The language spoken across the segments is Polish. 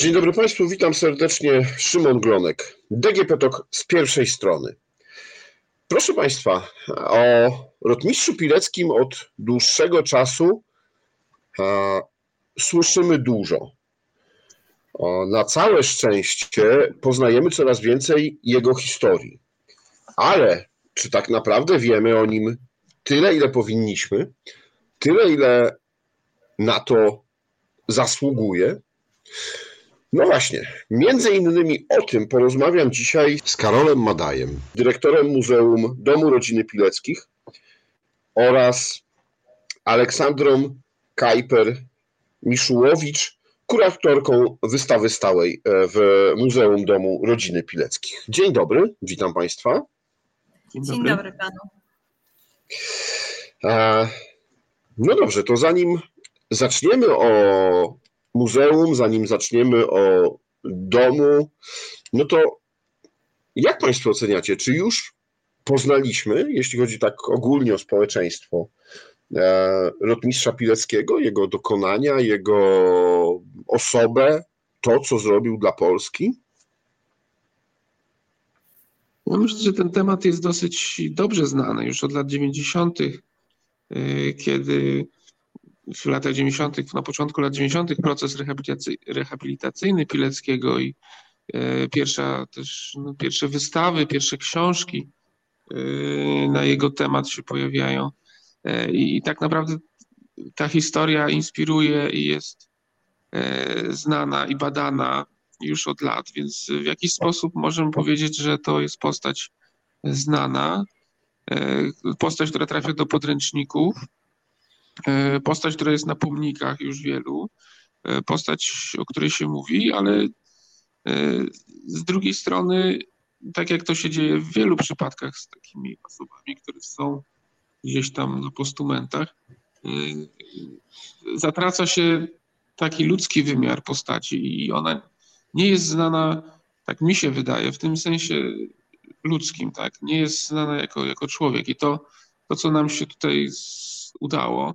Dzień dobry Państwu, witam serdecznie. Szymon Glonek, DGP TOK z pierwszej strony. Proszę Państwa, o rotmistrzu Pileckim od dłuższego czasu a, słyszymy dużo. O, na całe szczęście poznajemy coraz więcej jego historii. Ale czy tak naprawdę wiemy o nim tyle, ile powinniśmy, tyle, ile na to zasługuje? No właśnie, między innymi o tym porozmawiam dzisiaj z Karolem Madajem, dyrektorem Muzeum Domu Rodziny Pileckich oraz Aleksandrą Kajper-Miszułowicz, kuratorką wystawy stałej w Muzeum Domu Rodziny Pileckich. Dzień dobry, witam Państwa. Dzień dobry, Dzień dobry panu. No dobrze, to zanim zaczniemy o muzeum, zanim zaczniemy o domu, no to jak Państwo oceniacie, czy już poznaliśmy, jeśli chodzi tak ogólnie o społeczeństwo, e, rotmistrza Pileckiego, jego dokonania, jego osobę, to, co zrobił dla Polski? Ja myślę, że ten temat jest dosyć dobrze znany już od lat 90., e, kiedy w latach 90., na początku lat 90. proces rehabilitacyjny Pileckiego i e, pierwsza też, no, pierwsze wystawy, pierwsze książki e, na jego temat się pojawiają. E, I tak naprawdę ta historia inspiruje i jest znana i badana już od lat, więc w jakiś sposób możemy powiedzieć, że to jest postać znana, postać, która trafia do podręczników, postać, która jest na pomnikach już wielu, e, postać, o której się mówi, ale e, z drugiej strony, tak jak to się dzieje w wielu przypadkach z takimi osobami, które są gdzieś tam na postumentach, zatraca się taki ludzki wymiar postaci i ona nie jest znana, tak mi się wydaje, w tym sensie ludzkim, tak, nie jest znana jako, jako człowiek. I to, to, co nam się tutaj udało,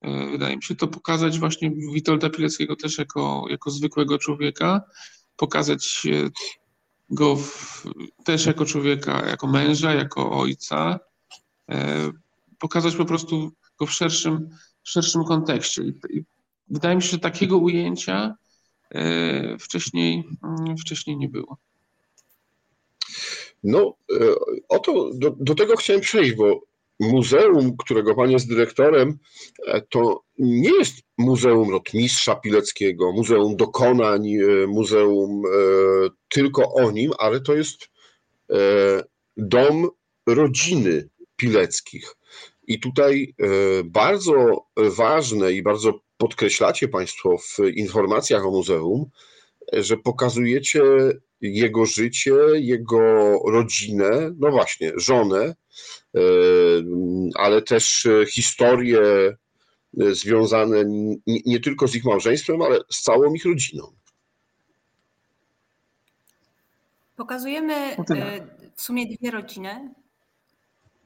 E, wydaje mi się to pokazać właśnie Witolda Pileckiego też jako, jako zwykłego człowieka, pokazać go w, też jako człowieka, jako męża, jako ojca, e, pokazać po prostu go w szerszym, w szerszym kontekście. Wydaje mi się, że takiego ujęcia e, wcześniej, mm, wcześniej nie było. No, oto do, do tego chciałem przejść, bo muzeum, którego pan jest dyrektorem, e, to nie jest muzeum rotmistrza Pileckiego, muzeum dokonań, e, muzeum e, tylko o nim, ale to jest dom rodziny Pileckich. I tutaj bardzo ważne i bardzo podkreślacie Państwo w informacjach o muzeum, że pokazujecie jego życie, jego rodzinę, no właśnie, żonę, ale też historie związane nie tylko z ich małżeństwem, ale z całą ich rodziną. Pokazujemy no e, w sumie dwie rodziny.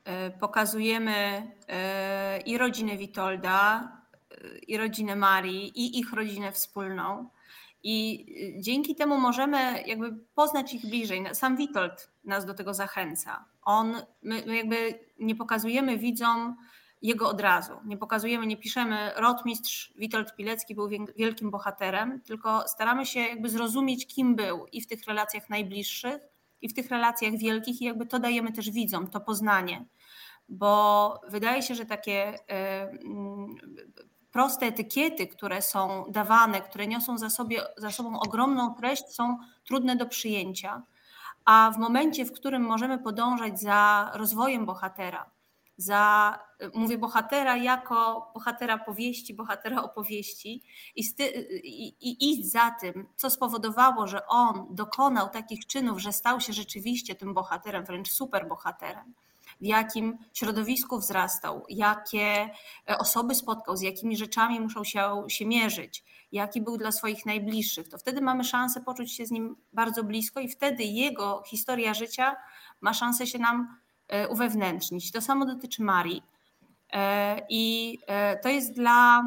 E, pokazujemy i rodzinę Witolda, i rodzinę Marii, i ich rodzinę wspólną. I dzięki temu możemy jakby poznać ich bliżej. Sam Witold nas do tego zachęca. On, my, my jakby nie pokazujemy widzom jego od razu. Nie pokazujemy, nie piszemy rotmistrz Witold Pilecki był wielkim bohaterem, tylko staramy się jakby zrozumieć, kim był i w tych relacjach najbliższych, i w tych relacjach wielkich, i jakby to dajemy też widzom, to poznanie. Bo wydaje się, że takie y, proste etykiety, które są dawane, które niosą za, sobie, za sobą ogromną treść, są trudne do przyjęcia. A w momencie, w którym możemy podążać za rozwojem bohatera, za, mówię bohatera jako bohatera powieści, bohatera opowieści i, i, i iść za tym, co spowodowało, że on dokonał takich czynów, że stał się rzeczywiście tym bohaterem, wręcz super bohaterem w jakim środowisku wzrastał, jakie e, osoby spotkał, z jakimi rzeczami muszą się, się mierzyć, jaki był dla swoich najbliższych, to wtedy mamy szansę poczuć się z nim bardzo blisko i wtedy jego historia życia ma szansę się nam e, uwewnętrznić. To samo dotyczy Marii. E, I to jest dla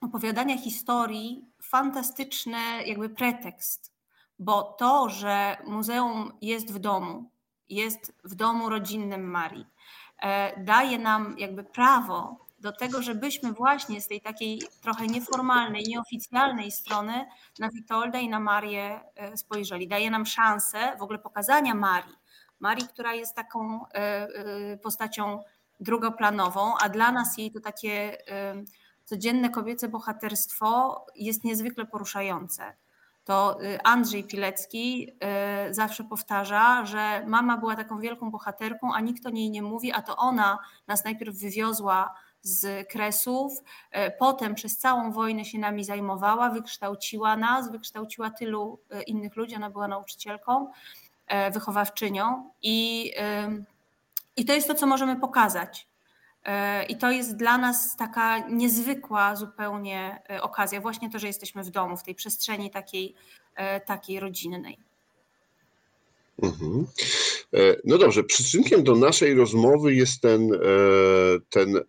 opowiadania historii fantastyczny jakby pretekst, bo to, że muzeum jest w domu, jest w domu rodzinnym Marii, e, daje nam jakby prawo do tego, żebyśmy właśnie z tej takiej trochę nieformalnej, nieoficjalnej strony na Witolda i na Marię e, spojrzeli. Daje nam szansę w ogóle pokazania Marii. Marii, która jest taką postacią drugoplanową, a dla nas jej to takie codzienne kobiece bohaterstwo jest niezwykle poruszające. To y, Andrzej Pilecki y, zawsze powtarza, że mama była taką wielką bohaterką, a nikt o niej nie mówi, a to ona nas najpierw wywiozła z Kresów, y, potem przez całą wojnę się nami zajmowała, wykształciła nas, wykształciła tylu innych ludzi, ona była nauczycielką, wychowawczynią i, i to jest to, co możemy pokazać. E, I to jest dla nas taka niezwykła zupełnie e, okazja, właśnie to, że jesteśmy w domu, w tej przestrzeni takiej, e, takiej rodzinnej. Mhm. No dobrze, przyczynkiem do naszej rozmowy jest ten, ten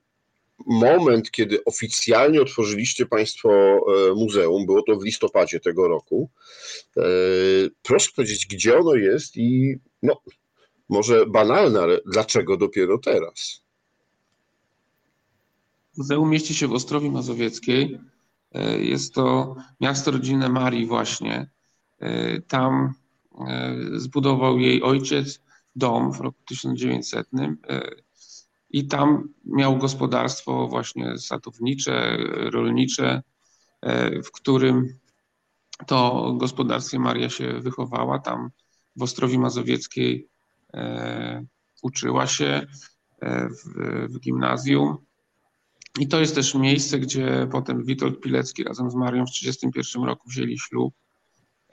moment, kiedy oficjalnie otworzyliście Państwo muzeum. Było to w listopadzie tego roku. Proszę powiedzieć, gdzie ono jest i no, może banalne, ale dlaczego dopiero teraz? Muzeum mieści się w Ostrowi Mazowieckiej. E, jest to miasto rodzinne Marii właśnie. E, tam e, zbudował jej ojciec dom w roku 1900 i tam miał gospodarstwo właśnie sadownicze, rolnicze, w którym to gospodarstwie Maria się wychowała. Tam w Ostrowi Mazowieckiej uczyła się w, w gimnazjum. I to jest też miejsce, gdzie potem Witold Pilecki razem z Marią w 1931 roku wzięli ślub.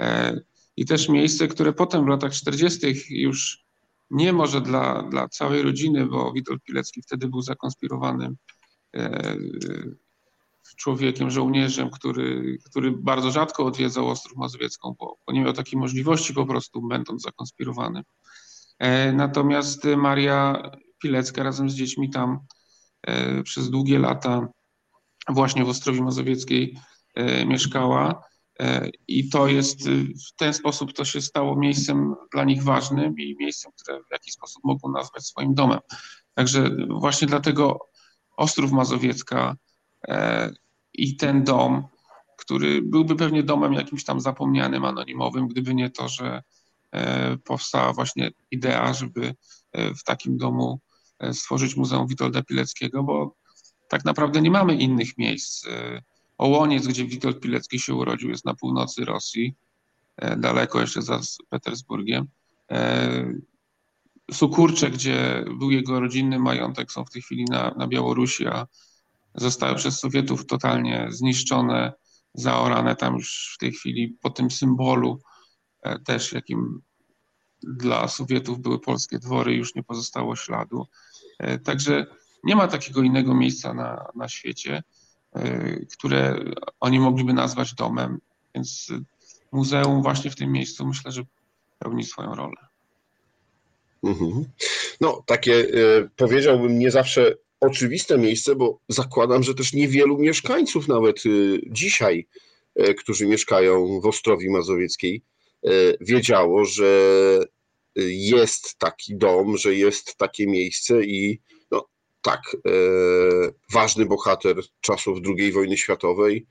E, I też miejsce, które potem w latach 40. już nie może dla, dla całej rodziny, bo Witold Pilecki wtedy był zakonspirowanym e, człowiekiem, żołnierzem, który, który bardzo rzadko odwiedzał Ostrów Mazowiecką, bo, bo nie miał takiej możliwości po prostu, będąc zakonspirowanym. E, natomiast Maria Pilecka razem z dziećmi tam E, przez długie lata właśnie w Ostrowi Mazowieckiej e, mieszkała. E, I to jest w ten sposób to się stało miejscem dla nich ważnym i miejscem, które w jakiś sposób mogą nazwać swoim domem. Także właśnie dlatego Ostrów Mazowiecka i ten dom, który byłby pewnie domem jakimś tam zapomnianym, anonimowym, gdyby nie to, że powstała właśnie idea, żeby w takim domu E, stworzyć Muzeum Witolda Pileckiego, bo tak naprawdę nie mamy innych miejsc. E, Ołoniec, gdzie Witold Pilecki się urodził, jest na północy Rosji, e, daleko jeszcze za Petersburgiem. Sukurcze, gdzie był jego rodzinny majątek, są w tej chwili na, na Białorusi, a zostały przez Sowietów totalnie zniszczone, zaorane tam już w tej chwili po tym symbolu też, jakim dla Sowietów były polskie dwory, już nie pozostało śladu. E, także nie ma takiego innego miejsca na, na świecie, e, które oni mogliby nazwać domem, więc muzeum właśnie w tym miejscu myślę, że pełni swoją rolę. Mhm. No, takie e, powiedziałbym nie zawsze oczywiste miejsce, bo zakładam, że też niewielu mieszkańców nawet dzisiaj, którzy mieszkają w Ostrowi Mazowieckiej, wiedziało, że jest taki dom, że jest takie miejsce i no, tak, e, ważny bohater czasów II wojny światowej,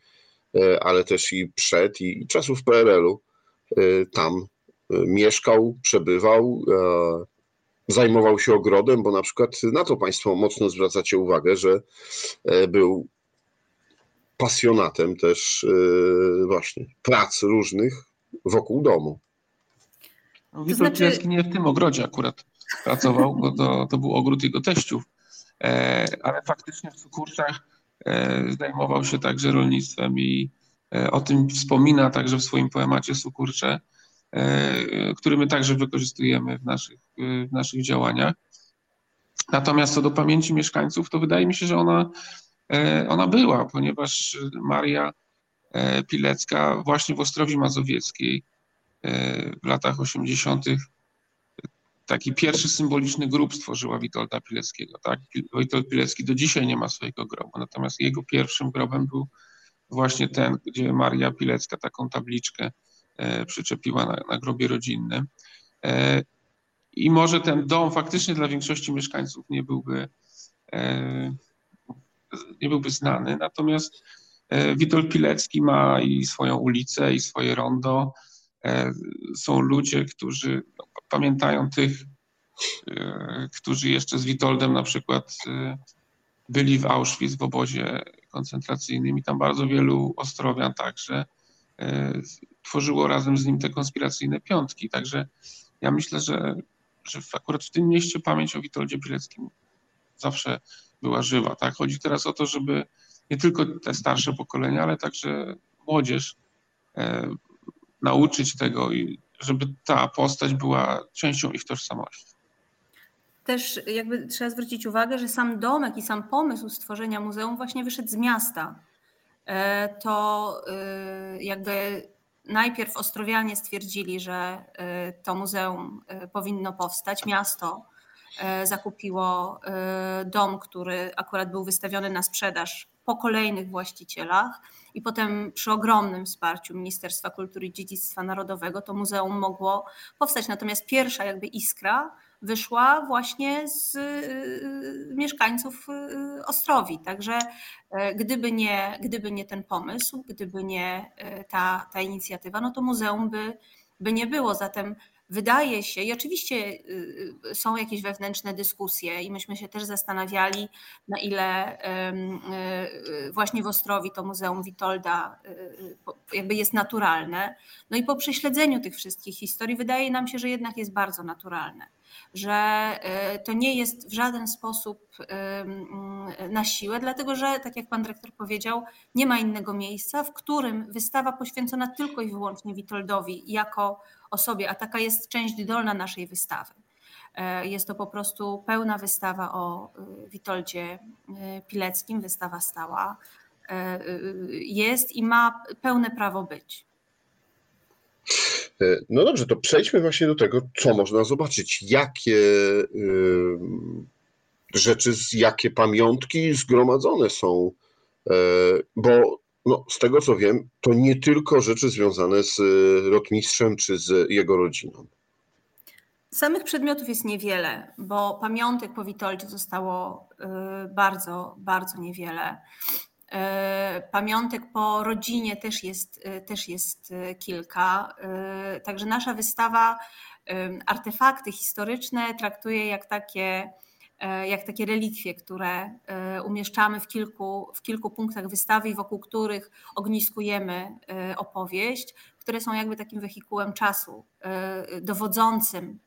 e, ale też i przed, i, czasów PRL-u e, tam mieszkał, przebywał, zajmował się ogrodem, bo na przykład na to Państwo mocno zwracacie uwagę, że był pasjonatem też właśnie prac różnych wokół domu. Witold znaczy... nie w tym ogrodzie akurat pracował, bo to, to był ogród jego teściów, e, ale faktycznie w Cukurczach e, zajmował się także rolnictwem i e, o tym wspomina także w swoim poemacie Sukurcze, który my także wykorzystujemy w naszych, w naszych działaniach. Natomiast co do pamięci mieszkańców, to wydaje mi się, że ona, ona była, ponieważ Maria Pilecka właśnie w Ostrowi Mazowieckiej w latach 80. taki pierwszy symboliczny grób stworzyła Witolda Pileckiego. Tak? Witold Pilecki do dzisiaj nie ma swojego grobu, natomiast jego pierwszym grobem był właśnie ten, gdzie Maria Pilecka taką tabliczkę przyczepiła na, na grobie rodzinnym. I może ten dom faktycznie dla większości mieszkańców nie byłby, nie byłby znany, natomiast Witold Pilecki ma i swoją ulicę, i swoje rondo. Są ludzie, którzy pamiętają tych, którzy jeszcze z Witoldem na przykład byli w Auschwitz, w obozie koncentracyjnym i tam bardzo wielu Ostrowian także e, tworzyło razem z nim te konspiracyjne piątki. Także ja myślę, że, że akurat w tym mieście pamięć o Witoldzie Pileckim zawsze była żywa. Tak? Chodzi teraz o to, żeby nie tylko te starsze pokolenia, ale także młodzież e, nauczyć tego i żeby ta postać była częścią ich tożsamości też jakby trzeba zwrócić uwagę, że sam domek i sam pomysł stworzenia muzeum właśnie wyszedł z miasta. E, to e, jakby najpierw Ostrowianie stwierdzili, że e, to muzeum powinno powstać. Miasto zakupiło dom, który akurat był wystawiony na sprzedaż po kolejnych właścicielach i potem przy ogromnym wsparciu Ministerstwa Kultury i Dziedzictwa Narodowego to muzeum mogło powstać. Natomiast pierwsza jakby iskra wyszła właśnie z y, mieszkańców y, Ostrowi. Także e, gdyby nie, gdyby nie ten pomysł, gdyby nie e, ta, ta inicjatywa, no to muzeum by, by nie było. Zatem wydaje się, i oczywiście y, są jakieś wewnętrzne dyskusje, i myśmy się też zastanawiali, na ile właśnie w Ostrowi to Muzeum Witolda jakby jest naturalne. No i po prześledzeniu tych wszystkich historii wydaje nam się, że jednak jest bardzo naturalne że to nie jest w żaden sposób na siłę, dlatego że, tak jak pan dyrektor powiedział, nie ma innego miejsca, w którym wystawa poświęcona tylko i wyłącznie Witoldowi jako osobie, a taka jest część dolna naszej wystawy. E, jest to po prostu pełna wystawa o e, Witoldzie Pileckim, wystawa stała. Jest i ma pełne prawo być. E, no dobrze, to przejdźmy właśnie do tego, co można zobaczyć. Jakie rzeczy, jakie pamiątki zgromadzone są, e, bo no, z tego co wiem, to nie tylko rzeczy związane z rotmistrzem czy z jego rodziną. Samych przedmiotów jest niewiele, bo pamiątek po Witoldzie zostało y, bardzo, bardzo niewiele. E, pamiątek po rodzinie też jest, też jest kilka. Także nasza wystawa artefakty historyczne traktuje jak takie, jak takie relikwie, które umieszczamy w kilku, w kilku punktach wystawy i wokół których ogniskujemy opowieść, które są jakby takim wehikułem czasu, dowodzącym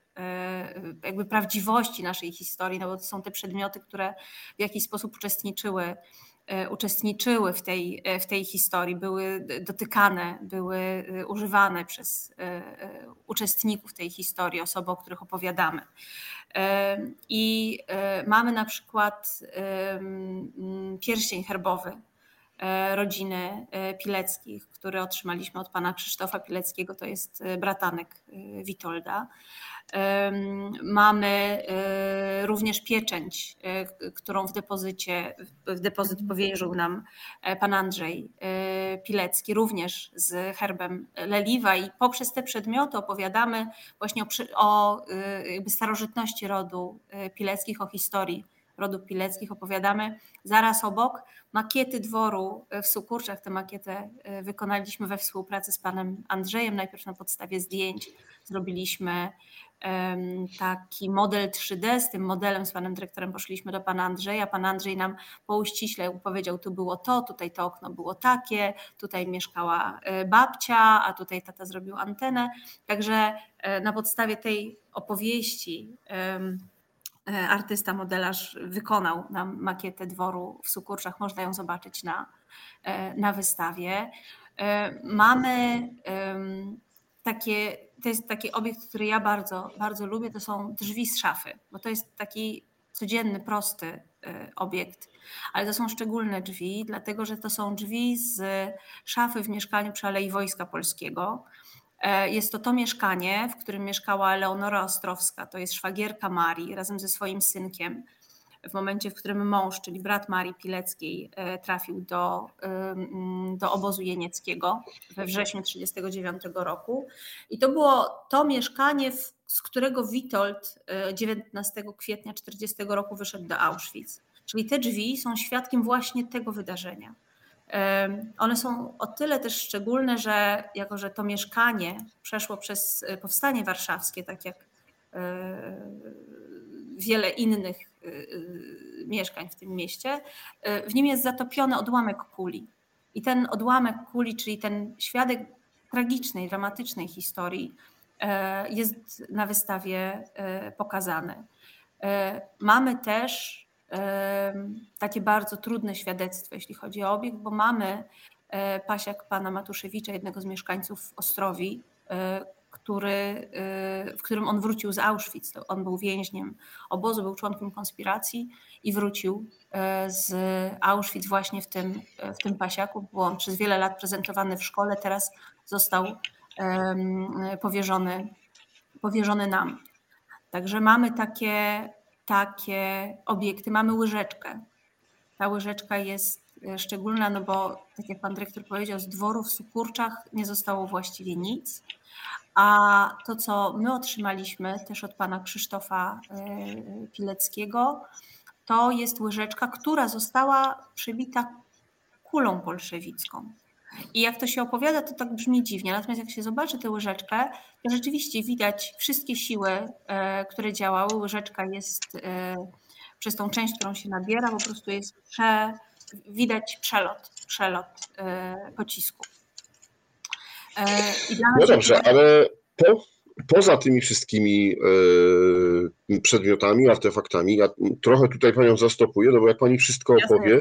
jakby prawdziwości naszej historii, no bo to są te przedmioty, które w jakiś sposób uczestniczyły E, uczestniczyły w tej, e, w tej historii, były dotykane, były e, używane przez uczestników tej historii, osoby, o których opowiadamy. I mamy na przykład pierścień herbowy rodziny Pileckich, który otrzymaliśmy od pana Krzysztofa Pileckiego, to jest bratanek Witolda. Mamy e, również pieczęć, e, którą w depozycie, w depozyt powierzył nam e, pan Andrzej Pilecki, również z herbem Leliwa i poprzez te przedmioty opowiadamy właśnie o, o starożytności rodu Pileckich, o historii rodu Pileckich opowiadamy. Zaraz obok makiety dworu w Sukurczach. Tę makietę wykonaliśmy we współpracy z panem Andrzejem, najpierw na podstawie zdjęć zrobiliśmy taki model 3D. Z tym modelem, z panem dyrektorem poszliśmy do pana Andrzeja. Pan Andrzej nam po uściśle powiedział, tu było to, tutaj to okno było takie, tutaj mieszkała e, babcia, a tutaj tata zrobił antenę. Także e, na podstawie tej opowieści e, artysta, modelarz wykonał nam makietę dworu w Sukurczach. Można ją zobaczyć na, na wystawie. Mamy takie, to jest taki obiekt, który ja bardzo, bardzo lubię, to są drzwi z szafy, bo to jest taki codzienny, prosty y, obiekt, ale to są szczególne drzwi, dlatego że to są drzwi z szafy w mieszkaniu przy Alei Wojska Polskiego. E, jest to to mieszkanie, w którym mieszkała Leonora Ostrowska, to jest szwagierka Marii razem ze swoim synkiem w momencie, w którym mąż, czyli brat Marii Pileckiej, trafił do, do obozu jenieckiego we wrześniu 1939 roku. I to było to mieszkanie, z którego Witold 19 kwietnia 1940 roku wyszedł do Auschwitz. Czyli te drzwi są świadkiem właśnie tego wydarzenia. One są o tyle też szczególne, że jako, że to mieszkanie przeszło przez e, powstanie warszawskie, tak jak e, wiele innych e, mieszkań w tym mieście, w nim jest zatopiony odłamek kuli. I ten odłamek kuli, czyli ten świadek tragicznej, dramatycznej historii, jest na wystawie pokazany. Mamy też takie bardzo trudne świadectwo, jeśli chodzi o obieg, bo mamy e, pasiak pana Matuszewicza, jednego z mieszkańców Ostrowi, e, który, e, w którym on wrócił z Auschwitz. On był więźniem obozu, był członkiem konspiracji i wrócił z Auschwitz właśnie w tym, w tym pasiaku. Był on przez wiele lat prezentowany w szkole, teraz został powierzony, powierzony nam. Także mamy takie takie obiekty. Mamy łyżeczkę. Ta łyżeczka jest szczególna, no bo tak jak pan dyrektor powiedział, z dworu w Sukurczach nie zostało właściwie nic. A to, co my otrzymaliśmy też od pana Krzysztofa e, Pileckiego, to jest łyżeczka, która została przybita kulą bolszewicką. I jak to się opowiada, to tak brzmi dziwnie. Natomiast jak się zobaczy tę łyżeczkę, to rzeczywiście widać wszystkie siły, e, które działały. Łyżeczka jest e, przez tą część, którą się nabiera, po prostu jest prze, widać przelot, przelot pocisku. No dobrze, ale po, poza tymi wszystkimi przedmiotami, artefaktami, ja trochę tutaj panią zastopuję, no bo jak pani wszystko opowie,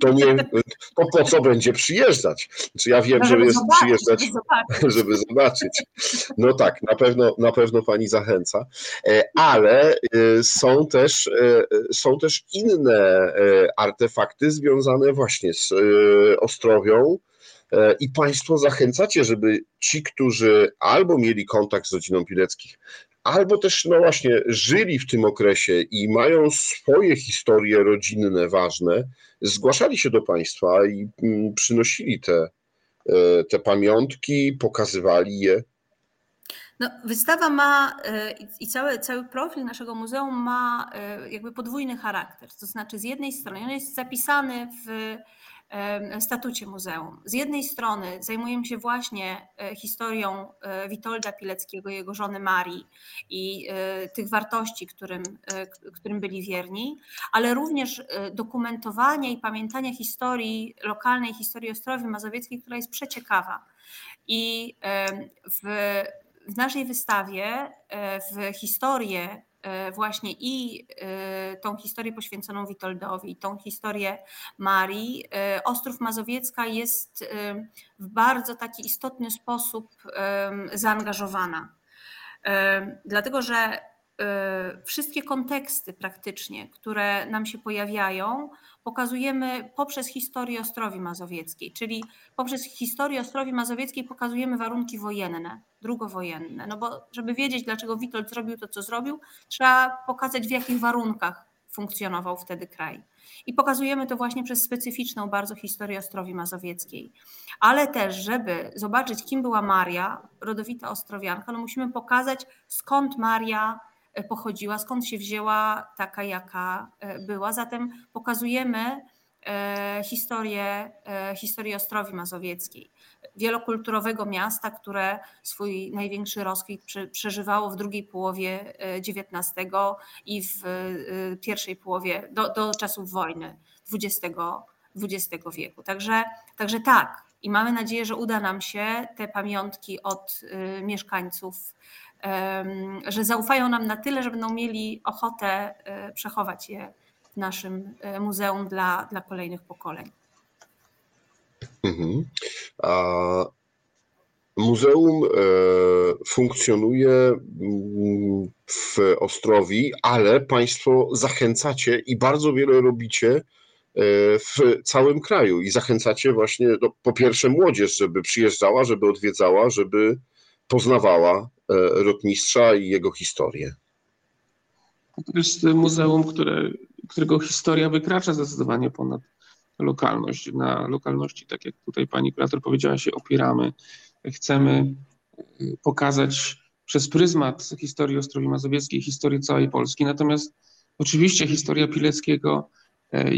to nie, to po co będzie przyjeżdżać? Czy ja wiem, no, żeby, żeby jest przyjeżdżać, żeby zobaczyć. żeby zobaczyć. No tak, na pewno, na pewno pani zachęca, e, ale e, są też, e, są też inne artefakty związane właśnie z Ostrowią, i Państwo zachęcacie, żeby ci, którzy albo mieli kontakt z rodziną Pileckich, albo też, no właśnie, żyli w tym okresie i mają swoje historie rodzinne ważne, zgłaszali się do państwa i mm, przynosili te, e, te pamiątki, pokazywali je. No, wystawa ma e, i cały, cały profil naszego muzeum ma e, jakby podwójny charakter. To znaczy, z jednej strony on jest zapisany w statucie muzeum. Z jednej strony zajmujemy się właśnie e, historią e, Witolda Pileckiego, jego żony Marii i e, tych wartości, którym, którym byli wierni, ale również dokumentowania i pamiętania historii, lokalnej historii Ostrowi Mazowieckiej, która jest przeciekawa. I w, w naszej wystawie, w historię właśnie i e, tą historię poświęconą Witoldowi, tą historię Marii, e, Ostrów Mazowiecka jest w bardzo taki istotny sposób zaangażowana. Dlatego, że wszystkie konteksty praktycznie, które nam się pojawiają, pokazujemy poprzez historię Ostrowi Mazowieckiej, czyli poprzez historię Ostrowi Mazowieckiej pokazujemy warunki wojenne, drugowojenne. No bo żeby wiedzieć, dlaczego Witold zrobił to, co zrobił, trzeba pokazać, w jakich warunkach funkcjonował wtedy kraj. I pokazujemy to właśnie przez specyficzną bardzo historię Ostrowi Mazowieckiej. Ale też, żeby zobaczyć, kim była Maria, rodowita Ostrowianka, no musimy pokazać, skąd Maria E, pochodziła, skąd się wzięła taka, jaka e, była. Zatem pokazujemy e, historię, historię Ostrowi Mazowieckiej, wielokulturowego miasta, które swój największy rozkwit przeżywało w drugiej połowie XIX i w pierwszej połowie, do, do czasów wojny XX, XX wieku. Także, także tak. I mamy nadzieję, że uda nam się te pamiątki od mieszkańców że zaufają nam na tyle, że będą mieli ochotę e, przechować je w naszym e, muzeum dla, dla kolejnych pokoleń. Mhm. A muzeum e, funkcjonuje mm, w Ostrowi, ale Państwo zachęcacie i bardzo wiele robicie w całym kraju i zachęcacie właśnie no, po pierwsze młodzież, żeby przyjeżdżała, żeby odwiedzała, żeby poznawała rotmistrza i jego historię. To jest muzeum, które, którego historia wykracza zdecydowanie ponad lokalność. Na lokalności, tak jak tutaj pani kurator powiedziała, się opieramy. Chcemy y, pokazać przez pryzmat historii Ostrowi Mazowieckiej, historii całej Polski. Natomiast oczywiście historia Pileckiego y,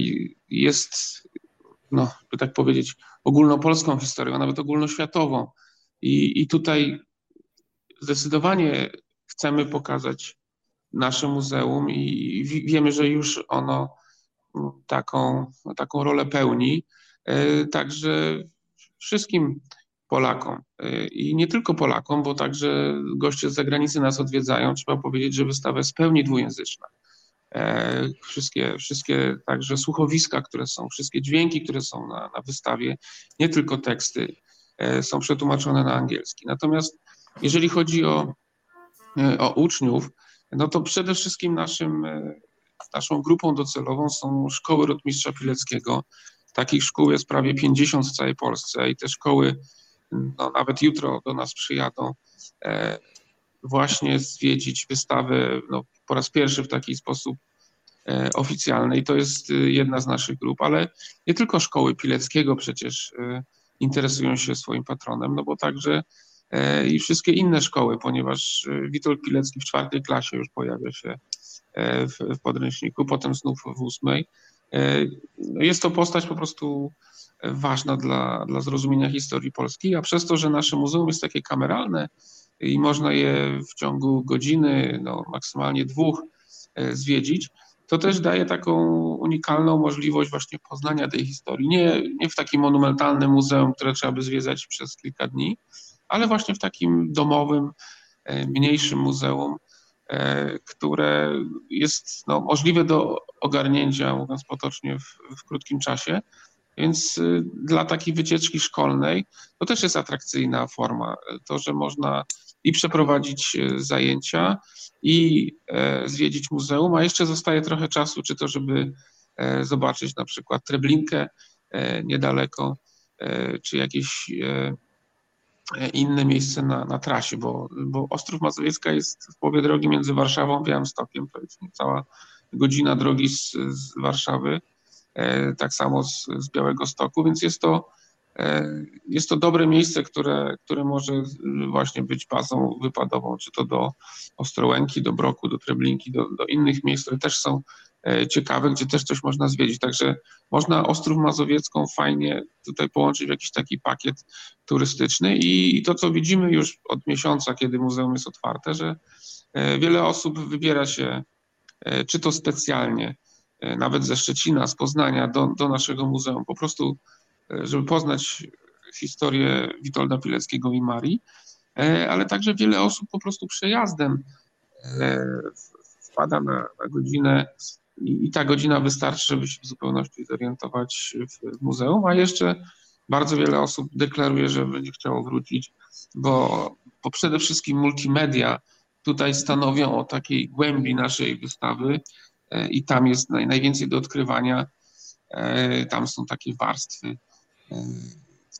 jest, no, by tak powiedzieć, ogólnopolską historią, a nawet ogólnoświatową. I, I tutaj zdecydowanie chcemy pokazać nasze muzeum i wiemy, że już ono taką, taką rolę pełni. E, także wszystkim Polakom e, i nie tylko Polakom, bo także goście z zagranicy nas odwiedzają. Trzeba powiedzieć, że wystawa jest w pełni dwujęzyczna. E, wszystkie, wszystkie także słuchowiska, które są, wszystkie dźwięki, które są na, na wystawie, nie tylko teksty, są przetłumaczone na angielski. Natomiast jeżeli chodzi o, o uczniów, no to przede wszystkim naszym Naszą grupą docelową są szkoły rotmistrza Pileckiego. Takich szkół jest prawie 50 w całej Polsce i te szkoły no, nawet jutro do nas przyjadą e, właśnie zwiedzić wystawę no, po raz pierwszy w taki sposób e, oficjalny i to jest e, jedna z naszych grup, ale nie tylko szkoły Pileckiego przecież e, interesują się swoim patronem, no bo także e, i wszystkie inne szkoły, ponieważ e, Witold Pilecki w czwartej klasie już pojawia się E, w, w podręczniku, potem znów w ósmej. E, no jest to postać po prostu ważna dla, dla zrozumienia historii Polski, a przez to, że nasze muzeum jest takie kameralne i można je w ciągu godziny, no maksymalnie dwóch e, zwiedzić, to też daje taką unikalną możliwość właśnie poznania tej historii. Nie, nie w takim monumentalnym muzeum, które trzeba by zwiedzać przez kilka dni, ale właśnie w takim domowym, mniejszym muzeum, E, które jest no, możliwe do ogarnięcia, mówiąc potocznie, w, w krótkim czasie. Więc y, dla takiej wycieczki szkolnej to też jest atrakcyjna forma. To, że można i przeprowadzić e, zajęcia, i e, zwiedzić muzeum, a jeszcze zostaje trochę czasu, czy to, żeby zobaczyć na przykład Treblinkę niedaleko, czy jakieś inne miejsce na, na trasie, bo, bo Ostrów Mazowiecka jest w połowie drogi między Warszawą a Białymstokiem, to jest niecała godzina drogi z, z Warszawy, e, tak samo z, z Białego Stoku, więc jest to, e, jest to dobre miejsce, które, które może właśnie być bazą wypadową, czy to do Ostrołęki, do Broku, do Treblinki, do, do innych miejsc, które też są E, ciekawe, gdzie też coś można zwiedzić. Także można Ostrów Mazowiecką fajnie tutaj połączyć w jakiś taki pakiet turystyczny. I to, co widzimy już od miesiąca, kiedy muzeum jest otwarte, że e, wiele osób wybiera się, e, czy to specjalnie, nawet ze Szczecina, z Poznania do, do naszego muzeum, po prostu, żeby poznać historię Witolda Pileckiego i Marii, ale także wiele osób po prostu przejazdem wpada na, na godzinę i, i ta godzina wystarczy, żeby się w zupełności zorientować w, w muzeum, a jeszcze bardzo wiele osób deklaruje, że będzie chciało wrócić, bo, bo przede wszystkim multimedia tutaj stanowią o takiej głębi naszej wystawy e, i tam jest naj, najwięcej do odkrywania. E, tam są takie warstwy, e,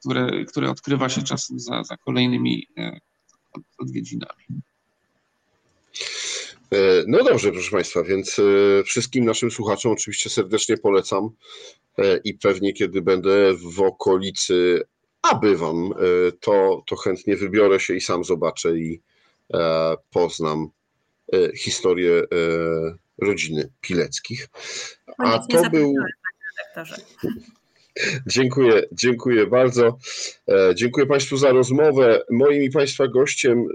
które, które odkrywa się czasem za, za kolejnymi odwiedzinami. E, no dobrze, proszę Państwa, więc e, wszystkim naszym słuchaczom oczywiście serdecznie polecam e, i pewnie kiedy będę w okolicy, a bywam, to, to chętnie wybiorę się i sam zobaczę i poznam historię rodziny Pileckich. A to był. Dziękuję, dziękuję bardzo. E, dziękuję Państwu za rozmowę. Moim i Państwa gościem e,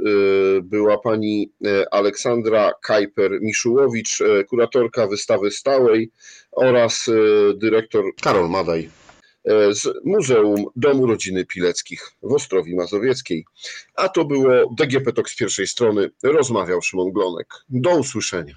była pani e, Aleksandra Kajper-Miszułowicz, kuratorka wystawy stałej oraz dyrektor Karol Madaj z Muzeum Domu Rodziny Pileckich w Ostrowi Mazowieckiej. A to było DGP Tok z pierwszej strony. Rozmawiał Szymon Glonek. Do usłyszenia.